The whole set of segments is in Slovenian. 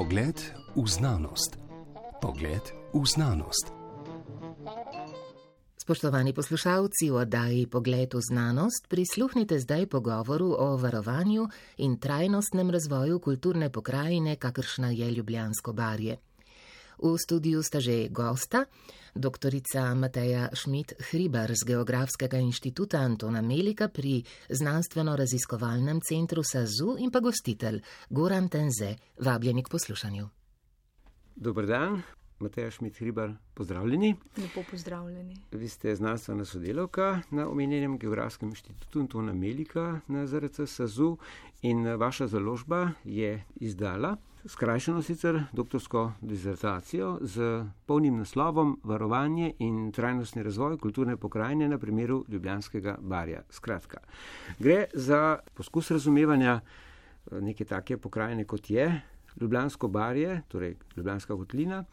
Pogled v znanost. Pogled v znanost. Spoštovani poslušalci, v oddaji Pogled v znanost prisluhnite zdaj pogovoru o varovanju in trajnostnem razvoju kulturne pokrajine, kakršna je Ljubljansko barje. V studiu sta že gosta, doktorica Mateja Šmit-Hribar z Geografskega inštituta Antona Melika pri Znanstveno-raziskovalnem centru SAZU in pa gostitelj Goran Tenze, vabljeni k poslušanju. Dober dan, Mateja Šmit-Hribar, pozdravljeni. Lepo pozdravljeni. Vi ste znanstvena sodelovka na omenjenem Geografskem inštitutu Antona Melika na ZRC SAZU in vaša založba je izdala skrajšano sicer doktorsko dizertacijo z polnim naslovom Varovanje in trajnostni razvoj kulturne pokrajine na primeru Ljubljanskega barja. Skratka, gre za poskus razumevanja eh, neke take pokrajine, kot je Ljubljansko barje, torej Ljubljanska kotlina,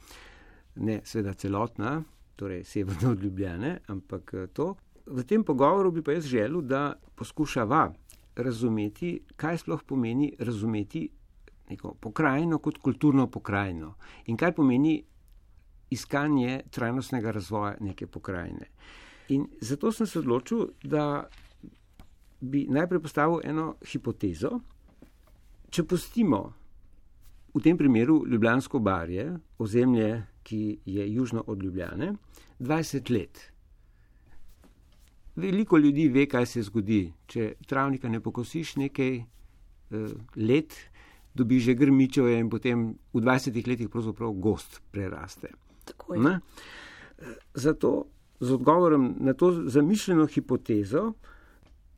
ne seveda celotna, torej severno od Ljubljane, ampak eh, to. V tem pogovoru bi pa jaz želel, da poskušava razumeti, kaj sploh pomeni razumeti neko pokrajino kot kulturno pokrajino in kaj pomeni iskanje trajnostnega razvoja neke pokrajine. In zato sem se odločil, da bi najprej postavil eno hipotezo. Če pustimo v tem primeru Ljubljansko barje, ozemlje, ki je južno od Ljubljane, 20 let. Veliko ljudi ve, kaj se zgodi, če travnika ne pokosiš nekaj eh, let, dobi že grmičeve in potem v 20 letih pravzaprav gost preraste. Zato z odgovorom na to zamišljeno hipotezo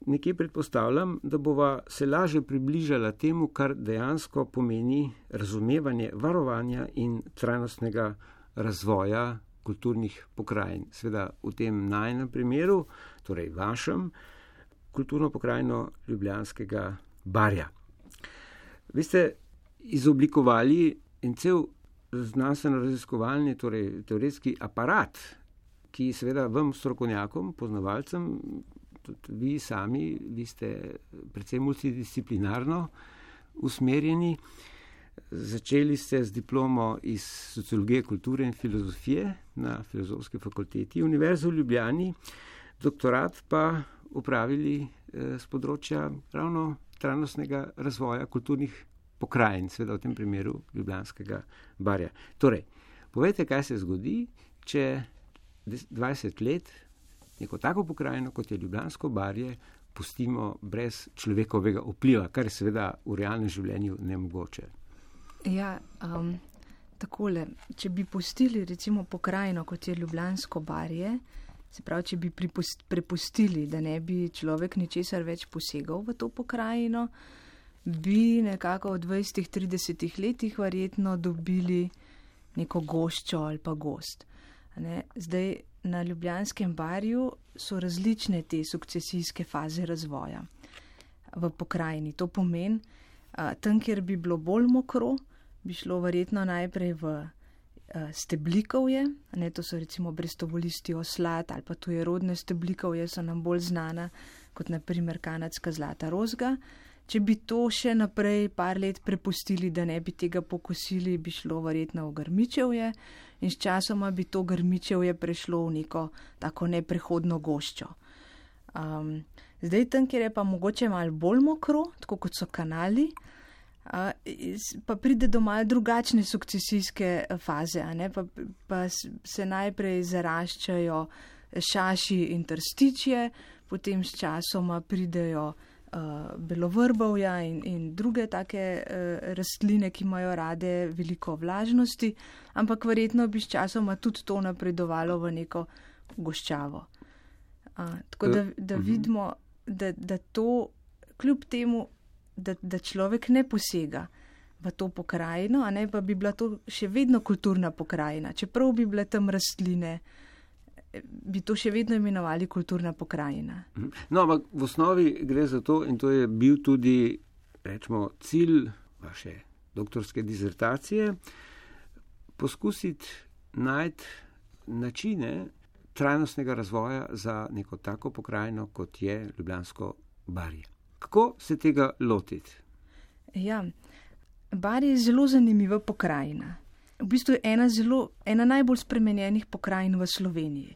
nekje predpostavljam, da bova se laže približala temu, kar dejansko pomeni razumevanje varovanja in trajnostnega razvoja kulturnih pokrajin. Sveda v tem najnem primeru, torej vašem, kulturno pokrajino Ljubljanskega barja. Vi ste izoblikovali en cel znanstveno-raziskovalni, torej teoretski aparat, ki seveda vam, strokovnjakom, poznavalcem, tudi vi sami, vi ste predvsem multidisciplinarno usmerjeni. Začeli ste z diplomo iz sociologije, kulture in filozofije na Filozofski fakulteti Univerze v Ljubljani, doktorat pa upravili z eh, področja ravno trajnostnega razvoja kulturnih pokrajin, seveda v tem primeru Ljubljanskega barja. Torej, povejte, kaj se zgodi, če 20 let neko tako pokrajino, kot je Ljubljansko barje, pustimo brez človekovega vpliva, kar je seveda v realnem življenju nemogoče. Ja, um, takole, če bi pustili recimo pokrajino, kot je Ljubljansko barje, Se pravi, če bi prepustili, da ne bi človek ničesar več posegal v to pokrajino, bi nekako v 20-30 letih verjetno dobili neko goščo ali pa gost. Ne? Zdaj na Ljubljanskem barju so različne te sukcesijske faze razvoja v pokrajini. To pomeni, tam, kjer bi bilo bolj mokro, bi šlo verjetno najprej v uh, steblikovje, ne, to so recimo brestovolisti oslat ali pa tuje rodne steblikovje, so nam bolj znana kot naprimer kanadska zlata rozga. Če bi to še naprej par let prepustili, da ne bi tega pokosili, bi šlo verjetno v grmičevje in s časoma bi to grmičevje prešlo v neko tako neprehodno goščo. Um, zdaj tam, kjer je pa mogoče malo bolj mokro, tako kot so kanali, pa pride do malo drugačne sukcesijske eh, faze, pa, pa se najprej zaraščajo šaši in trstičje, potem s časoma pridejo uh, belovrbovja in, in druge take uh, rastline, ki imajo rade veliko vlažnosti, ampak verjetno bi s časoma tudi to napredovalo v neko goščavo. Uh, tako da, da mhm. vidimo, da, da to kljub temu da, da človek ne posega v to pokrajino, a ne pa bi bila to še vedno kulturna pokrajina. Čeprav bi bile tam rastline, bi to še vedno imenovali kulturna pokrajina. Mhm. No, ampak v osnovi gre za to in to je bil tudi, rečemo, cilj vaše doktorske dizertacije, poskusiti najti načine trajnostnega razvoja za neko tako pokrajino, kot je Ljubljansko barje. Kako se tega lotiti? Ja, Bar je zelo zanimiva pokrajina. V bistvu je ena, zelo, ena najbolj spremenjenih pokrajin v Sloveniji.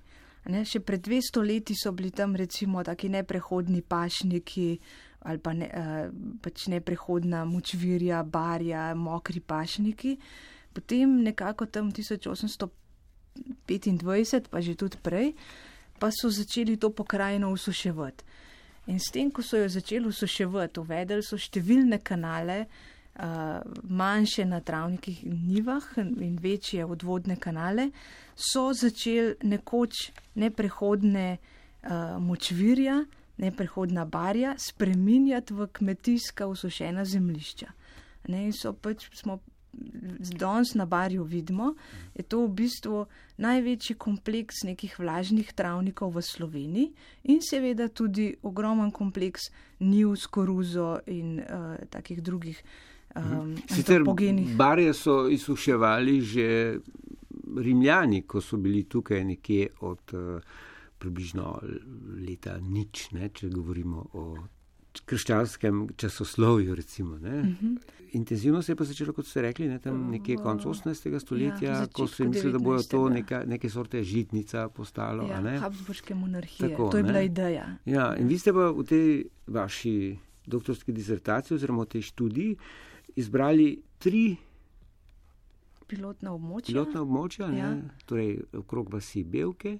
Ne, še pred 200 leti so bili tam recimo taki neprehodni pašniki ali pa ne, uh, pač neprehodna močvirja, barja, mokri pašniki. Potem nekako tam 1825, pa že tudi prej, pa so začeli to pokrajino usuševati. In s tem, ko so jo začeli usuševati, uvedeli so številne kanale, uh, manjše na travnikih in nivah in večje odvodne kanale, so začeli nekoč neprehodne uh, močvirja, neprehodna barja spreminjati v kmetijska usušena zemlišča. Ne, in so pač smo danes na barju vidimo, je to v bistvu največji kompleks nekih vlažnih travnikov v Sloveniji in seveda tudi ogromen kompleks niv s koruzo in uh, takih drugih um, pogenih. Barje so izsuševali že rimljani, ko so bili tukaj nekje od uh, približno leta nič, ne, če govorimo o krščanskem časoslovju. Recimo, uh mhm. -huh. Intenzivno se je pa začelo, kot ste rekli, ne, tam nekje konec 18. stoletja, ja, ko so mislili, da bojo to neka, neke sorte žitnica postalo. Ja, Habsburške monarhije. Tako, to je bila ideja. Ja, in vi ste pa v tej vaši doktorski disertaciji oziroma v tej študiji izbrali tri. Pilotna območja. Pilotna območja, ja. torej okrog vasi Belke,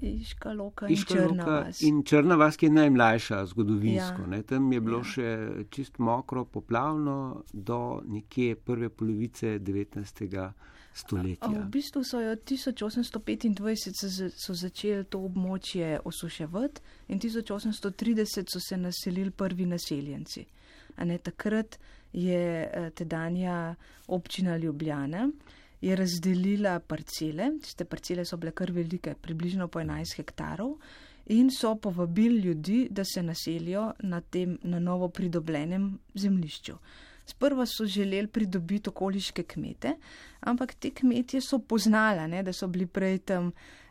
Iška Loka in Črna vas. In Črna vas, ki je najmlajša zgodovinsko. Ja. Tam je bilo ja. še čist mokro, poplavno do nekje prve polovice 19. stoletja. A, a v bistvu so jo 1825 so začeli to območje osuševati in 1830 so se naselili prvi naseljenci. Ne, takrat je eh, tedanja občina Ljubljana je razdelila parcele, te parcele so bile kar velike, približno po 11 hektarov, in so povabili ljudi, da se naselijo na tem na novo pridobljenem zemlišču. Sprva so želeli pridobiti okoliške kmete, ampak te kmetje so poznala, ne, da so bili prej tam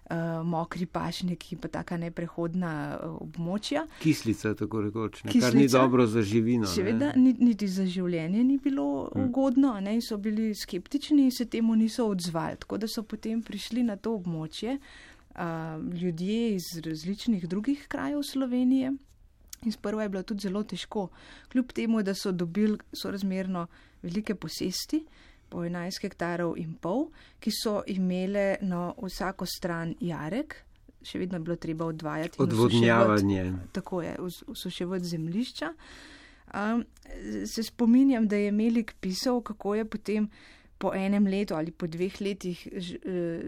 uh, mokri pašniki, pa taka neprehodna uh, območja. Kislica, tako rekoč, ne, kar ni dobro za živino. Seveda, niti za življenje ni bilo hmm. ugodno, ne, so bili skeptični in se temu niso odzvali. Tako da so potem prišli na to območje uh, ljudje iz različnih drugih krajev Slovenije. In sprva je bilo tudi zelo težko, kljub temu, da so dobili sorazmerno velike posesti, po 11 hektarov in pol, ki so imele na vsako stran jarek, še vedno je bilo treba odvajati. Odvodnjavanje. Tako je, usuševati zemlišča. Um, se spominjam, da je Melik pisal, kako je potem po enem letu ali po dveh letih e,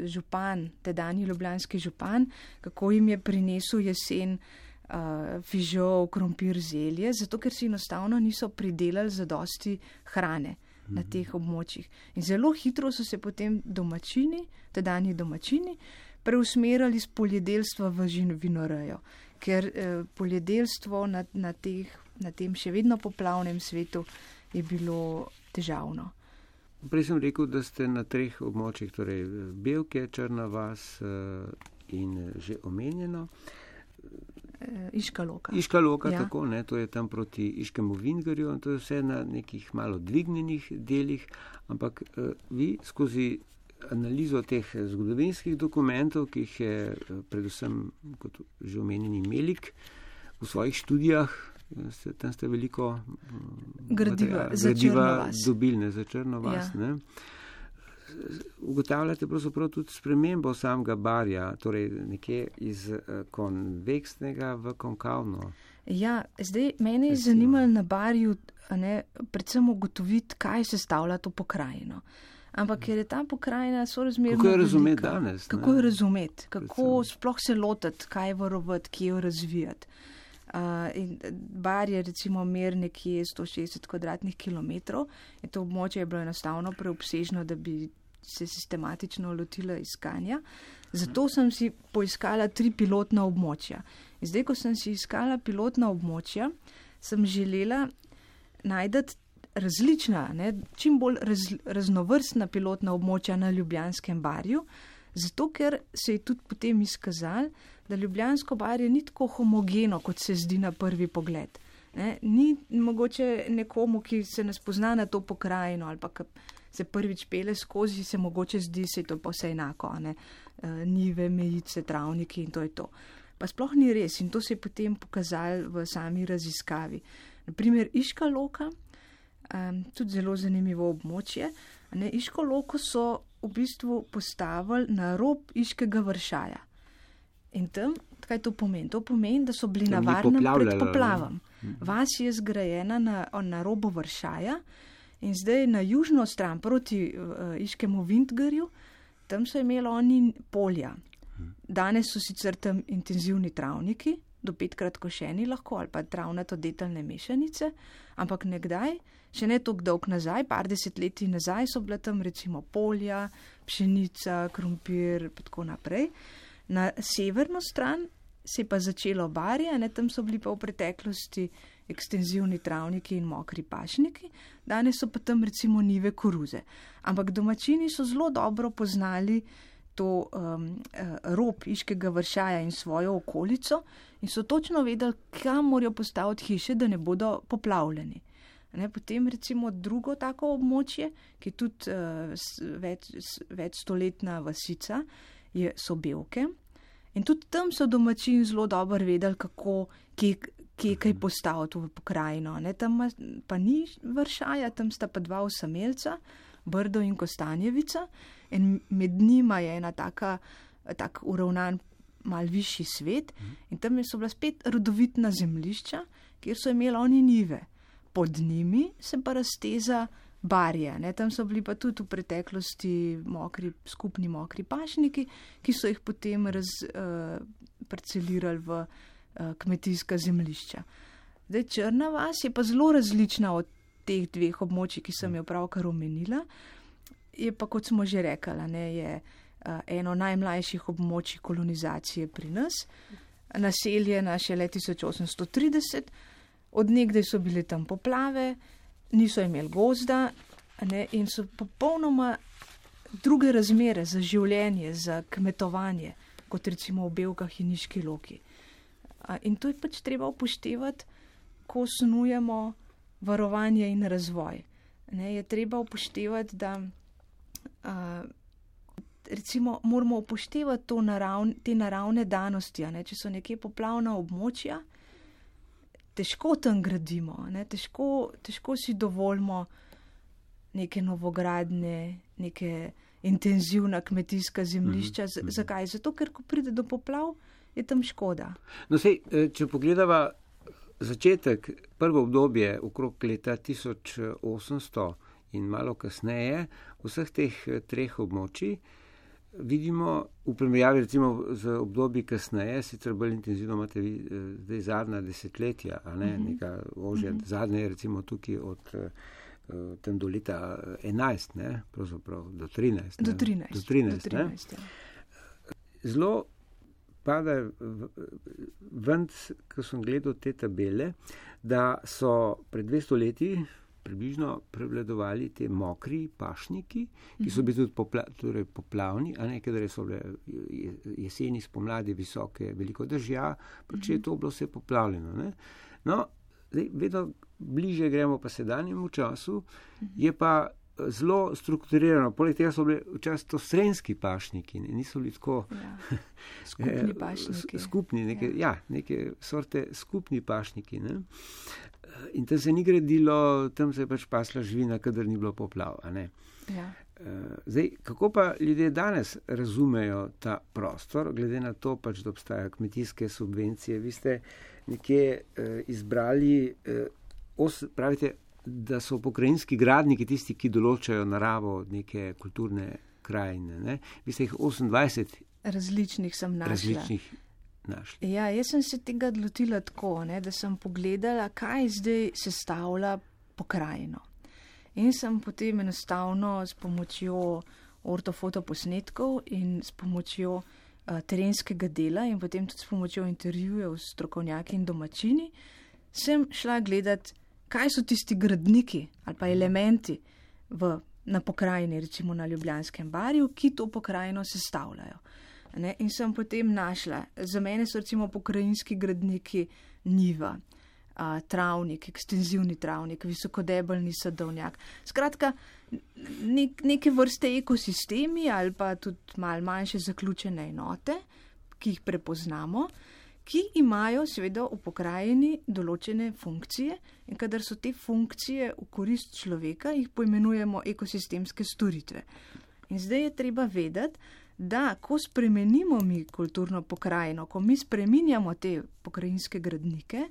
župan, tedajni ljubljanski župan, kako jim je prinesel jesen uh, fižol, krompir, zelje, zato ker si enostavno niso pridelali zadosti hrane na mhm. teh območjih. In zelo hitro so se potem domačini, tedajni domačini, preusmerjali z poljedelstva v živinorejo, ker eh, poljedelstvo na, na, teh, na tem še vedno poplavnem svetu je bilo težavno. Prej sem rekel, da ste na treh območjih, torej Belke, Črna vas eh, in že omenjeno. Eh, Iška Loka. Iška Loka, ja. tako, ne, to je tam proti Iškemu Vingarju in to je vse na nekih malo dvignjenih delih, ampak uh, vi skozi analizo teh zgodovinskih dokumentov, ki jih je predvsem, kot že omenjeni Melik, v svojih študijah, ste, tam ste veliko uh, gradiva, gradiva dobili za črno vas. Ja ugotavljate pravzaprav tudi spremembo samega barja, torej nekje iz eh, konveksnega v konkavno. Ja, zdaj mene je zanimalo na barju, ne, predvsem ugotoviti, kaj se stavlja to pokrajino. Ampak ker je ta pokrajina sorazmerno. Kako jo razumeti danes? Kako jo razumeti, kako sploh se lotiti, kaj varovati, kje jo razvijati. Uh, in bar je recimo mer nekje 160 km2 in to območje je bilo enostavno preobsežno, da bi se sistematično lotila iskanja. Zato sem si poiskala tri pilotna območja. In zdaj, ko sem si iskala pilotna območja, sem želela najti različna, ne, čim bolj raz, raznovrstna pilotna območja na Ljubljanskem barju, zato ker se je tudi potem izkazalo, da Ljubljansko barje ni tako homogeno, kot se zdi na prvi pogled. Ne? Ni mogoče nekomu, ki se ne spozna na to pokrajino ali pa se prvič pele skozi, se mogoče zdi, da je to pa vse enako, ne? E, nive, mejice, travniki in to je to. Pa sploh ni res in to se je potem pokazalo v sami raziskavi. Naprimer, Iška Loka, um, tudi zelo zanimivo območje. Ne, Iško Loko so v bistvu postavili na rob Iškega vršaja. In tam, kaj to pomeni? To pomeni, da so bili na varnem pred poplavom. Mhm. Vas je zgrajena na, na robu vršaja in zdaj na južno stran proti uh, Iškemu Vindgarju, tam so imeli oni polja. Mhm. Danes so sicer tam intenzivni travniki, do petkrat košeni lahko ali pa travnato detaljne mešanice, ampak nekdaj, še ne toliko dolg nazaj, par desetletij nazaj, so bile tam recimo polja, pšenica, krompir in tako naprej. Na severno stran se je pa začelo barje, ne tam so bili pa v preteklosti ekstenzivni travniki in mokri pašniki, danes so pa tam recimo nive koruze. Ampak domačini so zelo dobro poznali to um, uh, rob iškega vršaja in svojo okolico in so točno vedeli, kam morajo postaviti hiše, da ne bodo poplavljeni. Ne, potem recimo drugo tako območje, ki je tudi uh, več, več stoletna vasica, je, so belke. In tudi tam so domačini zelo dobro vedeli, kako, kje, kje kaj postaviti v pokrajino. Ne, tam pa ni vršaja, tam sta pa dva osamelca, Brdo in Kostanjevica in med njima je ena taka, tak uravnan, mal višji svet in tam so bila spet rodovitna zemlišča, kjer so imeli oni nive. Pod njimi se pa razteza barje, ne? tam so bili pa tudi v preteklosti mokri, skupni mokri pašniki, ki so jih potem razparcelirali uh, v uh, kmetijska zemlišča. Zdaj, Črna vas je pa zelo različna od teh dveh območij, ki sem jo pravkar omenila. Uh, je pa, kot smo že rekli, je uh, eno najmlajših območij kolonizacije pri nas, naseljena še leta 1830, odnegdaj so bile tam poplave, niso imeli gozda ne, in so popolnoma druge razmere za življenje, za kmetovanje, kot recimo v Belkah in Niški loki. In to je pač treba upoštevati, ko snujemo varovanje in razvoj. Ne, je treba upoštevati, da recimo, moramo upoštevati naravn, te naravne danosti. Če so nekje poplavna območja, težko tam gradimo, težko, težko si dovolimo neke novogradne, neke intenzivna kmetijska zemljišča. Mm -hmm. Zakaj? Zato, ker ko pride do poplav, je tam škoda. No, sej, e, če pogledamo začetek, prvo obdobje okrog leta 1800 in malo kasneje, vseh teh eh, treh območij vidimo v primerjavi recimo z obdobji kasneje, sicer bolj intenzivno imate vi eh, zdaj zadnja desetletja, a ne, mhm. -huh. neka ožja, mhm. -huh. zadnja je recimo tukaj od uh, tem do leta 11, ne, pravzaprav do 13. Do 13. Do 13, do 13 ja. Zelo pada ven, ko sem gledal te tabele, da so pred 200 leti približno prevladovali te mokri pašniki, ki so bili tudi popla, torej poplavni, a ne, ker so bile jeseni, spomladi visoke, veliko držja, pač je to bilo vse poplavljeno. Ne. No, zdaj, vedno bliže gremo pa sedanjemu času, je pa eh, zelo strukturirano. Poleg tega so bili včasih to srenski pašniki, ne, niso bili tako. Ja. Skupni pašniki. Skupni, neke, ja. ja, neke sorte skupni pašniki. Ne. In tam se ni gradilo, tam se je pač pasla živina, kadar ni bilo poplav. Ja. Eh, zdaj, kako pa ljudje danes razumejo ta prostor, glede na to, pač, da obstajajo kmetijske subvencije? Vi ste nekje eh, izbrali, eh, os, pravite, da so pokrajinski gradniki tisti, ki določajo naravo neke kulturne krajine. Ne? Vi ste jih 28 različnih sem našla. Različnih našli. Ja, jaz sem se tega lotila tako, ne, da sem pogledala, kaj zdaj sestavlja pokrajino. In sem potem enostavno s pomočjo ortofotoposnetkov in s pomočjo uh, terenskega dela in potem tudi s pomočjo intervjujev s strokovnjaki in domačini, sem šla gledati, kaj so tisti gradniki ali pa elementi v, na pokrajini, recimo na Ljubljanskem barju, ki to pokrajino sestavljajo. Ne? In sem potem našla, za mene so recimo pokrajinski gradniki Niva, uh, travnik, ekstenzivni travnik, visokodebelni sadovnjak. Skratka, nek, neke vrste ekosistemi ali pa tudi mal manjše zaključene enote, ki jih prepoznamo, ki imajo seveda v pokrajini določene funkcije in kadar so te funkcije v korist človeka, jih poimenujemo ekosistemske storitve. In zdaj je treba vedeti, da ko spremenimo mi kulturno pokrajino, ko mi spreminjamo te pokrajinske gradnike,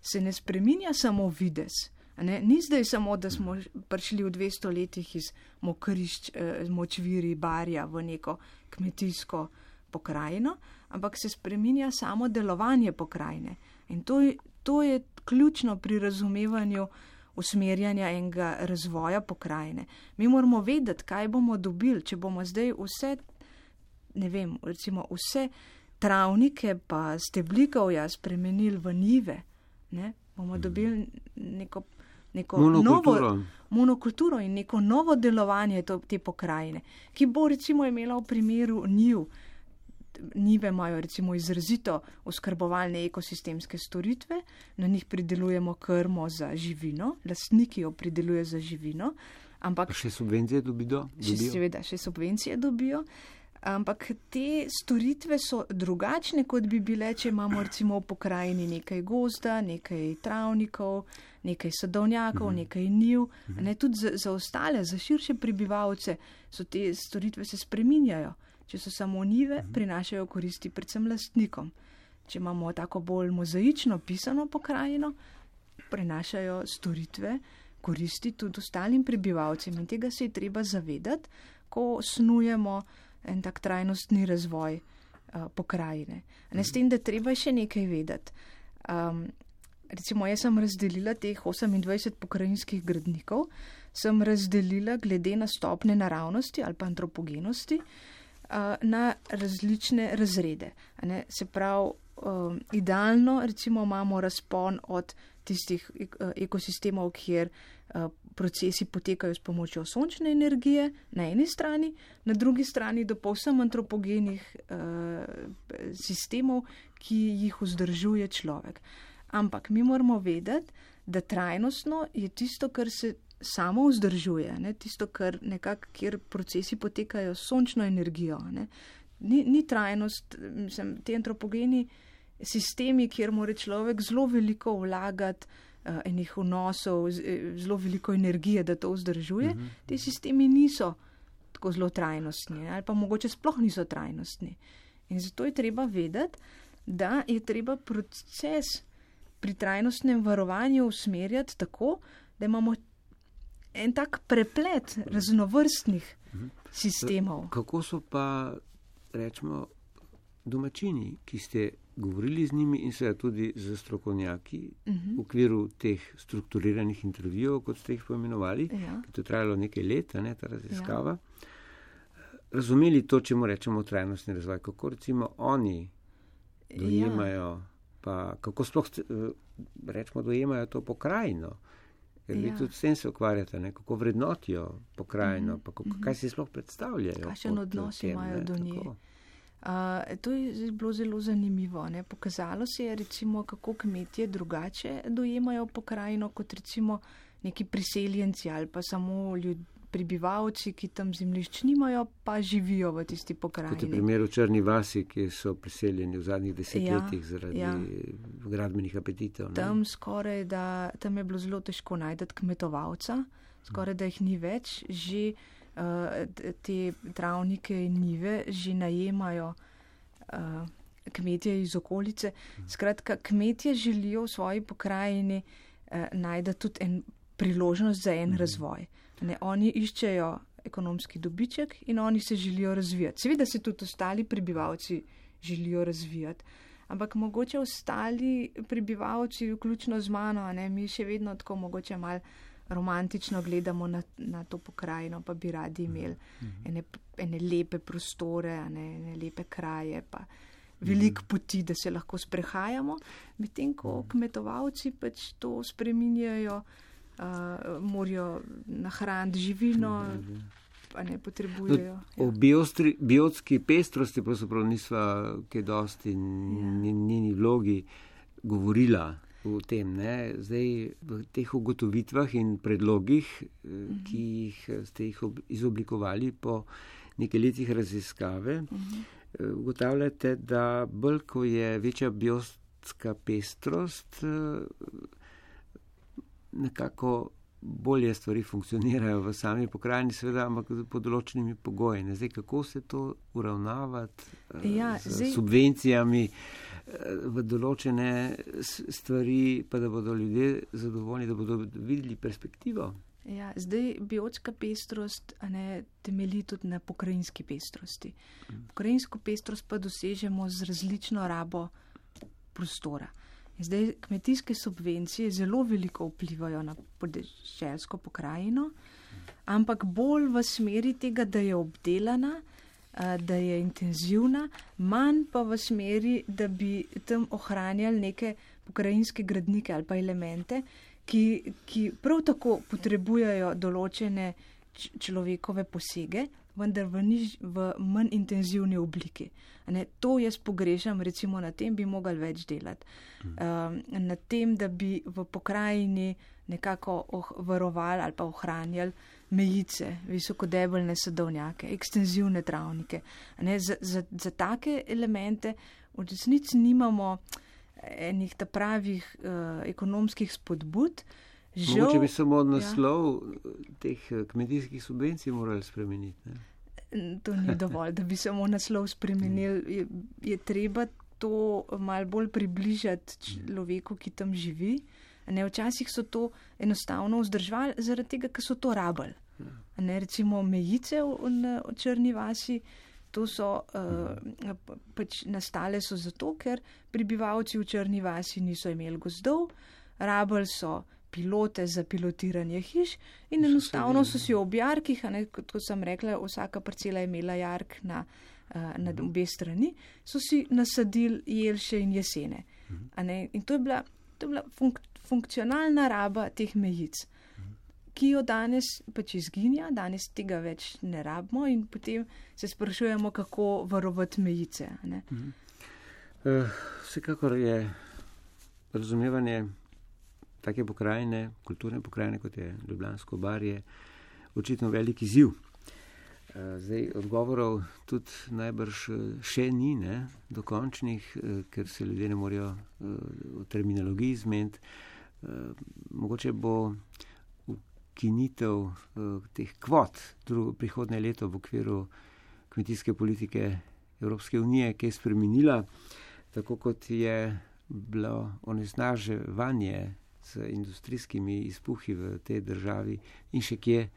se ne spreminja samo vides. Ne? Ni zdaj samo, da smo prišli v 200 letih iz mokrišč, eh, močviri, barja v neko kmetijsko pokrajino, ampak se spreminja samo delovanje pokrajine. In to je, to je ključno pri razumevanju usmerjanja enega razvoja pokrajine. Mi moramo vedeti, kaj bomo dobili, če bomo zdaj vse, ne vem, recimo vse travnike pa steblikovja spremenili v nive, ne, bomo Mhm. dobili neko, neko Monokulturo. novo monokulturo in neko novo delovanje to, te pokrajine, ki bo recimo imela v primeru njiv. Nive imajo recimo izrazito oskrbovalne ekosistemske storitve, na njih pridelujemo krmo za živino, lastniki jo pridelujejo za živino, ampak Pa še subvencije dobido? še dobijo? seveda še subvencije dobijo. Ampak te storitve so drugačne, kot bi bile, če imamo recimo v pokrajini nekaj gozda, nekaj travnikov, nekaj sadovnjakov, nekaj njiv. Ne, tudi za, za ostale, za širše prebivalce, so te storitve se spreminjajo. Če so samo njive, prinašajo koristi predvsem lastnikom. Če imamo tako bolj mozaično pisano pokrajino, prenašajo storitve koristi tudi ostalim prebivalcem in tega se je treba zavedati, ko snujemo en tak trajnostni razvoj uh, pokrajine. Ne s tem, da treba še nekaj vedeti. Um, recimo, jaz sem razdelila teh 28 pokrajinskih gradnikov, sem razdelila glede na stopne naravnosti ali pa antropogenosti uh, na različne razrede. Ne, se pravi, um, idealno recimo imamo razpon od tistih eh, ekosistemov, kjer uh, procesi potekajo s pomočjo sončne energije na eni strani, na drugi strani do povsem antropogenih uh, sistemov, ki jih vzdržuje človek. Ampak mi moramo vedeti, da trajnostno je tisto, kar se samo vzdržuje, ne? tisto, kar nekako, kjer procesi potekajo s sončno energijo. Ne? Ni, ni trajnost, mislim, ti antropogeni sistemi, kjer mora človek zelo veliko vlagati uh, enih vnosov, eh, zelo veliko energije, da to vzdržuje, uh -huh. ti sistemi niso tako zelo trajnostni ali pa mogoče sploh niso trajnostni. In zato je treba vedeti, da je treba proces pri trajnostnem varovanju usmerjati tako, da imamo en tak preplet raznovrstnih sistemov. Kako so pa, rečemo, domačini, ki ste govorili z njimi in seveda tudi z strokovnjaki uh -huh. v okviru teh strukturiranih intervjujev, kot ste jih poimenovali, Ja. ki to je trajalo nekaj let, ne ta raziskava, ja. razumeli to, če mu rečemo trajnostni razvoj, kako recimo oni dojemajo, ja. pa kako sploh eh, rečemo, dojemajo to pokrajino. Ker vi Ja. tudi s tem se ukvarjate, ne? kako vrednotijo pokrajino, mm -hmm. pa kako, kaj si sploh predstavljajo. Kakšen odnos tem, imajo ne, do nje? tako. Uh, to je bilo zelo zanimivo. Ne? Pokazalo se je, recimo, kako kmetje drugače dojemajo pokrajino kot recimo neki priseljenci ali pa samo ljud, prebivalci, ki tam zemljišč nimajo, pa živijo v tisti Kot je pokrajini. primer v Črni vasi, ki so priseljeni v zadnjih Ja, desetletjih zaradi ja. gradbenih apetitov. ne. Tam, skoraj da, tam je bilo zelo težko najti kmetovalca, skoraj da jih ni več, že te travnike in nive že najemajo uh, kmetje iz okolice. Skratka, kmetje želijo v svoji pokrajini uh, najti tudi en priložnost za en razvoj. Ne, oni iščejo ekonomski dobiček in oni se želijo razvijati. Seveda se tudi ostali prebivalci želijo razvijati. Ampak mogoče ostali prebivalci, vključno z mano, ne, mi še vedno tako mogoče mal romantično gledamo na, na to pokrajino, pa bi radi imeli ene, ene lepe prostore, ne, ene lepe kraje, pa veliko poti, da se lahko sprehajamo, medtem ko kmetovalci pač to spreminjajo, uh, morajo nahraniti živino, pa ne potrebujejo. No, O biostri, biotski pestrosti pravzaprav nisva kaj dosti Ja. njeni vlogi govorila v tem. Ne? Zdaj v teh ugotovitvah in predlogih, mhm. ki jih ste jih izoblikovali po nekaj letih raziskave, mhm. ugotavljate, da bolj ko je večja biotska pestrost, nekako bolje stvari funkcionirajo v sami pokrajini, seveda, ampak pod določenimi pogoji. Ne? Zdaj, kako se to uravnavati ja, z zdaj... subvencijami eh, v določene stvari, pa da bodo ljudje zadovoljni, da bodo videli perspektivo? Ja, zdaj biotska pestrost ne, temelji tudi na pokrajinski pestrosti. Mm. Pokrajinsko pestrost pa dosežemo z različno rabo prostora. Zdaj, kmetijske subvencije zelo veliko vplivajo na podeželsko pokrajino, ampak bolj v smeri tega, da je obdelana, da je intenzivna, manj pa v smeri, da bi tam ohranjali neke pokrajinske gradnike ali pa elemente, ki, ki prav tako potrebujejo določene človekove posege, vendar v, niž, v manj intenzivni obliki. Ne, to jaz pogrešam, recimo na tem bi mogli več delati. Um, na tem, da bi v pokrajini nekako oh, varovali ali pa ohranjali mejice, visokodebeljne sadovnjake, ekstenzivne travnike. Ne, za, za, za take elemente v resnici nimamo enih ta pravih uh, ekonomskih spodbud. Žal, Mogoče bi samo naslov ja. teh eh, kmetijskih subvencij morali spremeniti. Ne? To ni dovolj, da bi samo naslov spremenili. Je, je treba to mal bolj približati človeku, ki tam živi. Ne, včasih so to enostavno vzdržvali, zaradi tega, ker so to rabili. Ne, recimo mejice v, v Črni vasi, to so uh, pač nastale so zato, ker prebivalci v Črni vasi niso imeli gozdov, rabili so pilote za pilotiranje hiš in enostavno so si ob jarkih, ne, kot sem rekla, vsaka parcela je imela jark na, uh, na mhm. obe strani, so si nasadili jelše in jesene. Mhm. In to je bila, to je bila funk, funkcionalna raba teh mejic, mhm. ki jo danes pač izginja, danes tega več ne rabimo in potem se sprašujemo, kako varovati mejice. Uh, vsekakor je razumevanje take pokrajine, kulturne pokrajine, kot je Ljubljansko barje, očitno veliki ziv. Eh, zdaj, odgovorov tudi najbrž eh, še ni, ne, dokončnih, eh, ker se ljudje ne morejo v terminologiji zmeniti. Mogoče bo ukinitev teh kvot prihodne leto v okviru kmetijske politike Evropske unije, ki je spremenila, tako kot je bilo onesnaževanje z industrijskimi izpuhi v tej državi in še kje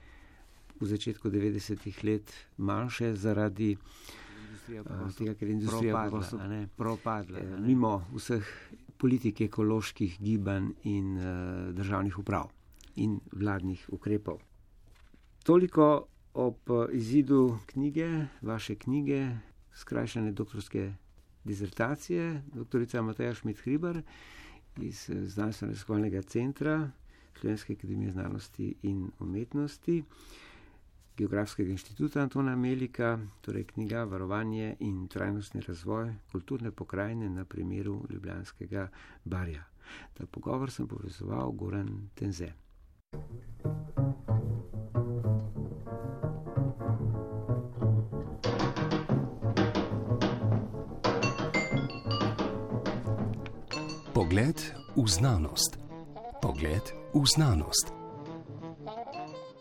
v začetku 90-ih let manjše zaradi uh, tega, ker je industrija propadla. Ne, propadla ne. Mimo vseh politik ekoloških gibanj in uh, državnih uprav in vladnih ukrepov. Toliko ob izidu knjige, vaše knjige, skrajšane doktorske dizertacije, doktorica Mateja Šmit-Hriber iz eh, znanstveno-raziskovalnega centra Slovenske akademije znanosti in umetnosti, Geografskega inštituta Antona Melika, torej knjiga Varovanje in trajnostni razvoj kulturne pokrajine na primeru Ljubljanskega barja. Ta pogovor sem povezoval Goran Tenze. Pogled v znanost. Pogled v znanost.